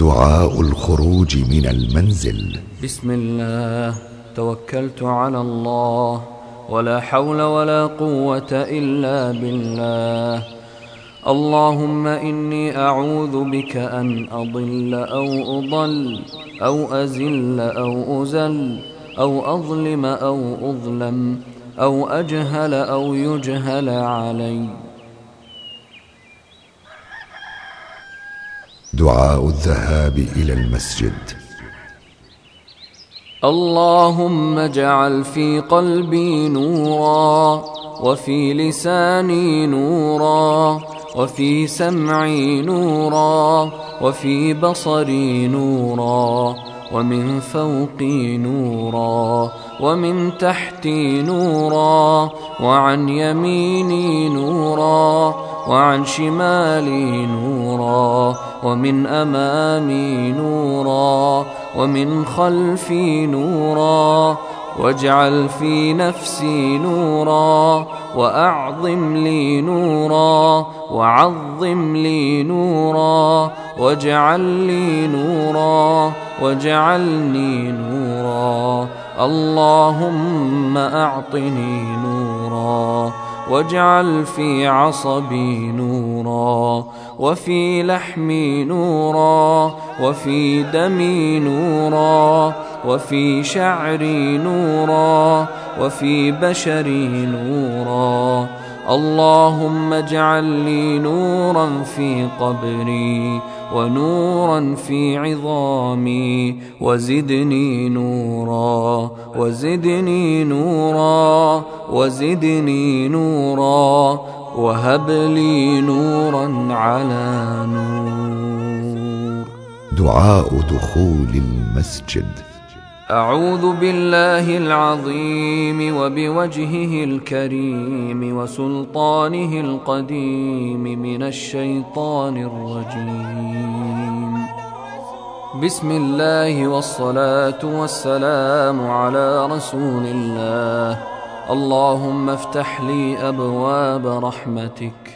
دعاء الخروج من المنزل. بسم الله. توكلت على الله. ولا حول ولا قوة إلا بالله. اللهم إني أعوذ بك أن أضل أو أضل أو أزل أو أزل أو أظلم أو أظلم أو أجهل أو يجهل علي. دعاء الذهاب إلى المسجد. اللهم اجعل في قلبي نورا وفي لساني نورا وفي سمعي نورا وفي بصري نورا ومن فوقي نورا ومن تحتي نورا وعن يميني نورا وعن شمالي نورا ومن أمامي نورا ومن خلفي نورا واجعل في نفسي نورا وأعظم لي نورا وعظم لي نورا واجعل لي نورا واجعلني نورا. اللهم أعطني نورا واجعل في عصبي نورا وفي لحمي نورا وفي دمي نورا وفي شعري نورا وفي بشري نورا. اللهم اجعل لي نورا في قبري ونورا في عظامي وزدني نورا وزدني نورا وزدني نورا وهب لي نورا على نور. دعاء دخول المسجد. أعوذ بالله العظيم وبوجهه الكريم وسلطانه القديم من الشيطان الرجيم. بسم الله والصلاة والسلام على رسول الله. اللهم افتح لي أبواب رحمتك.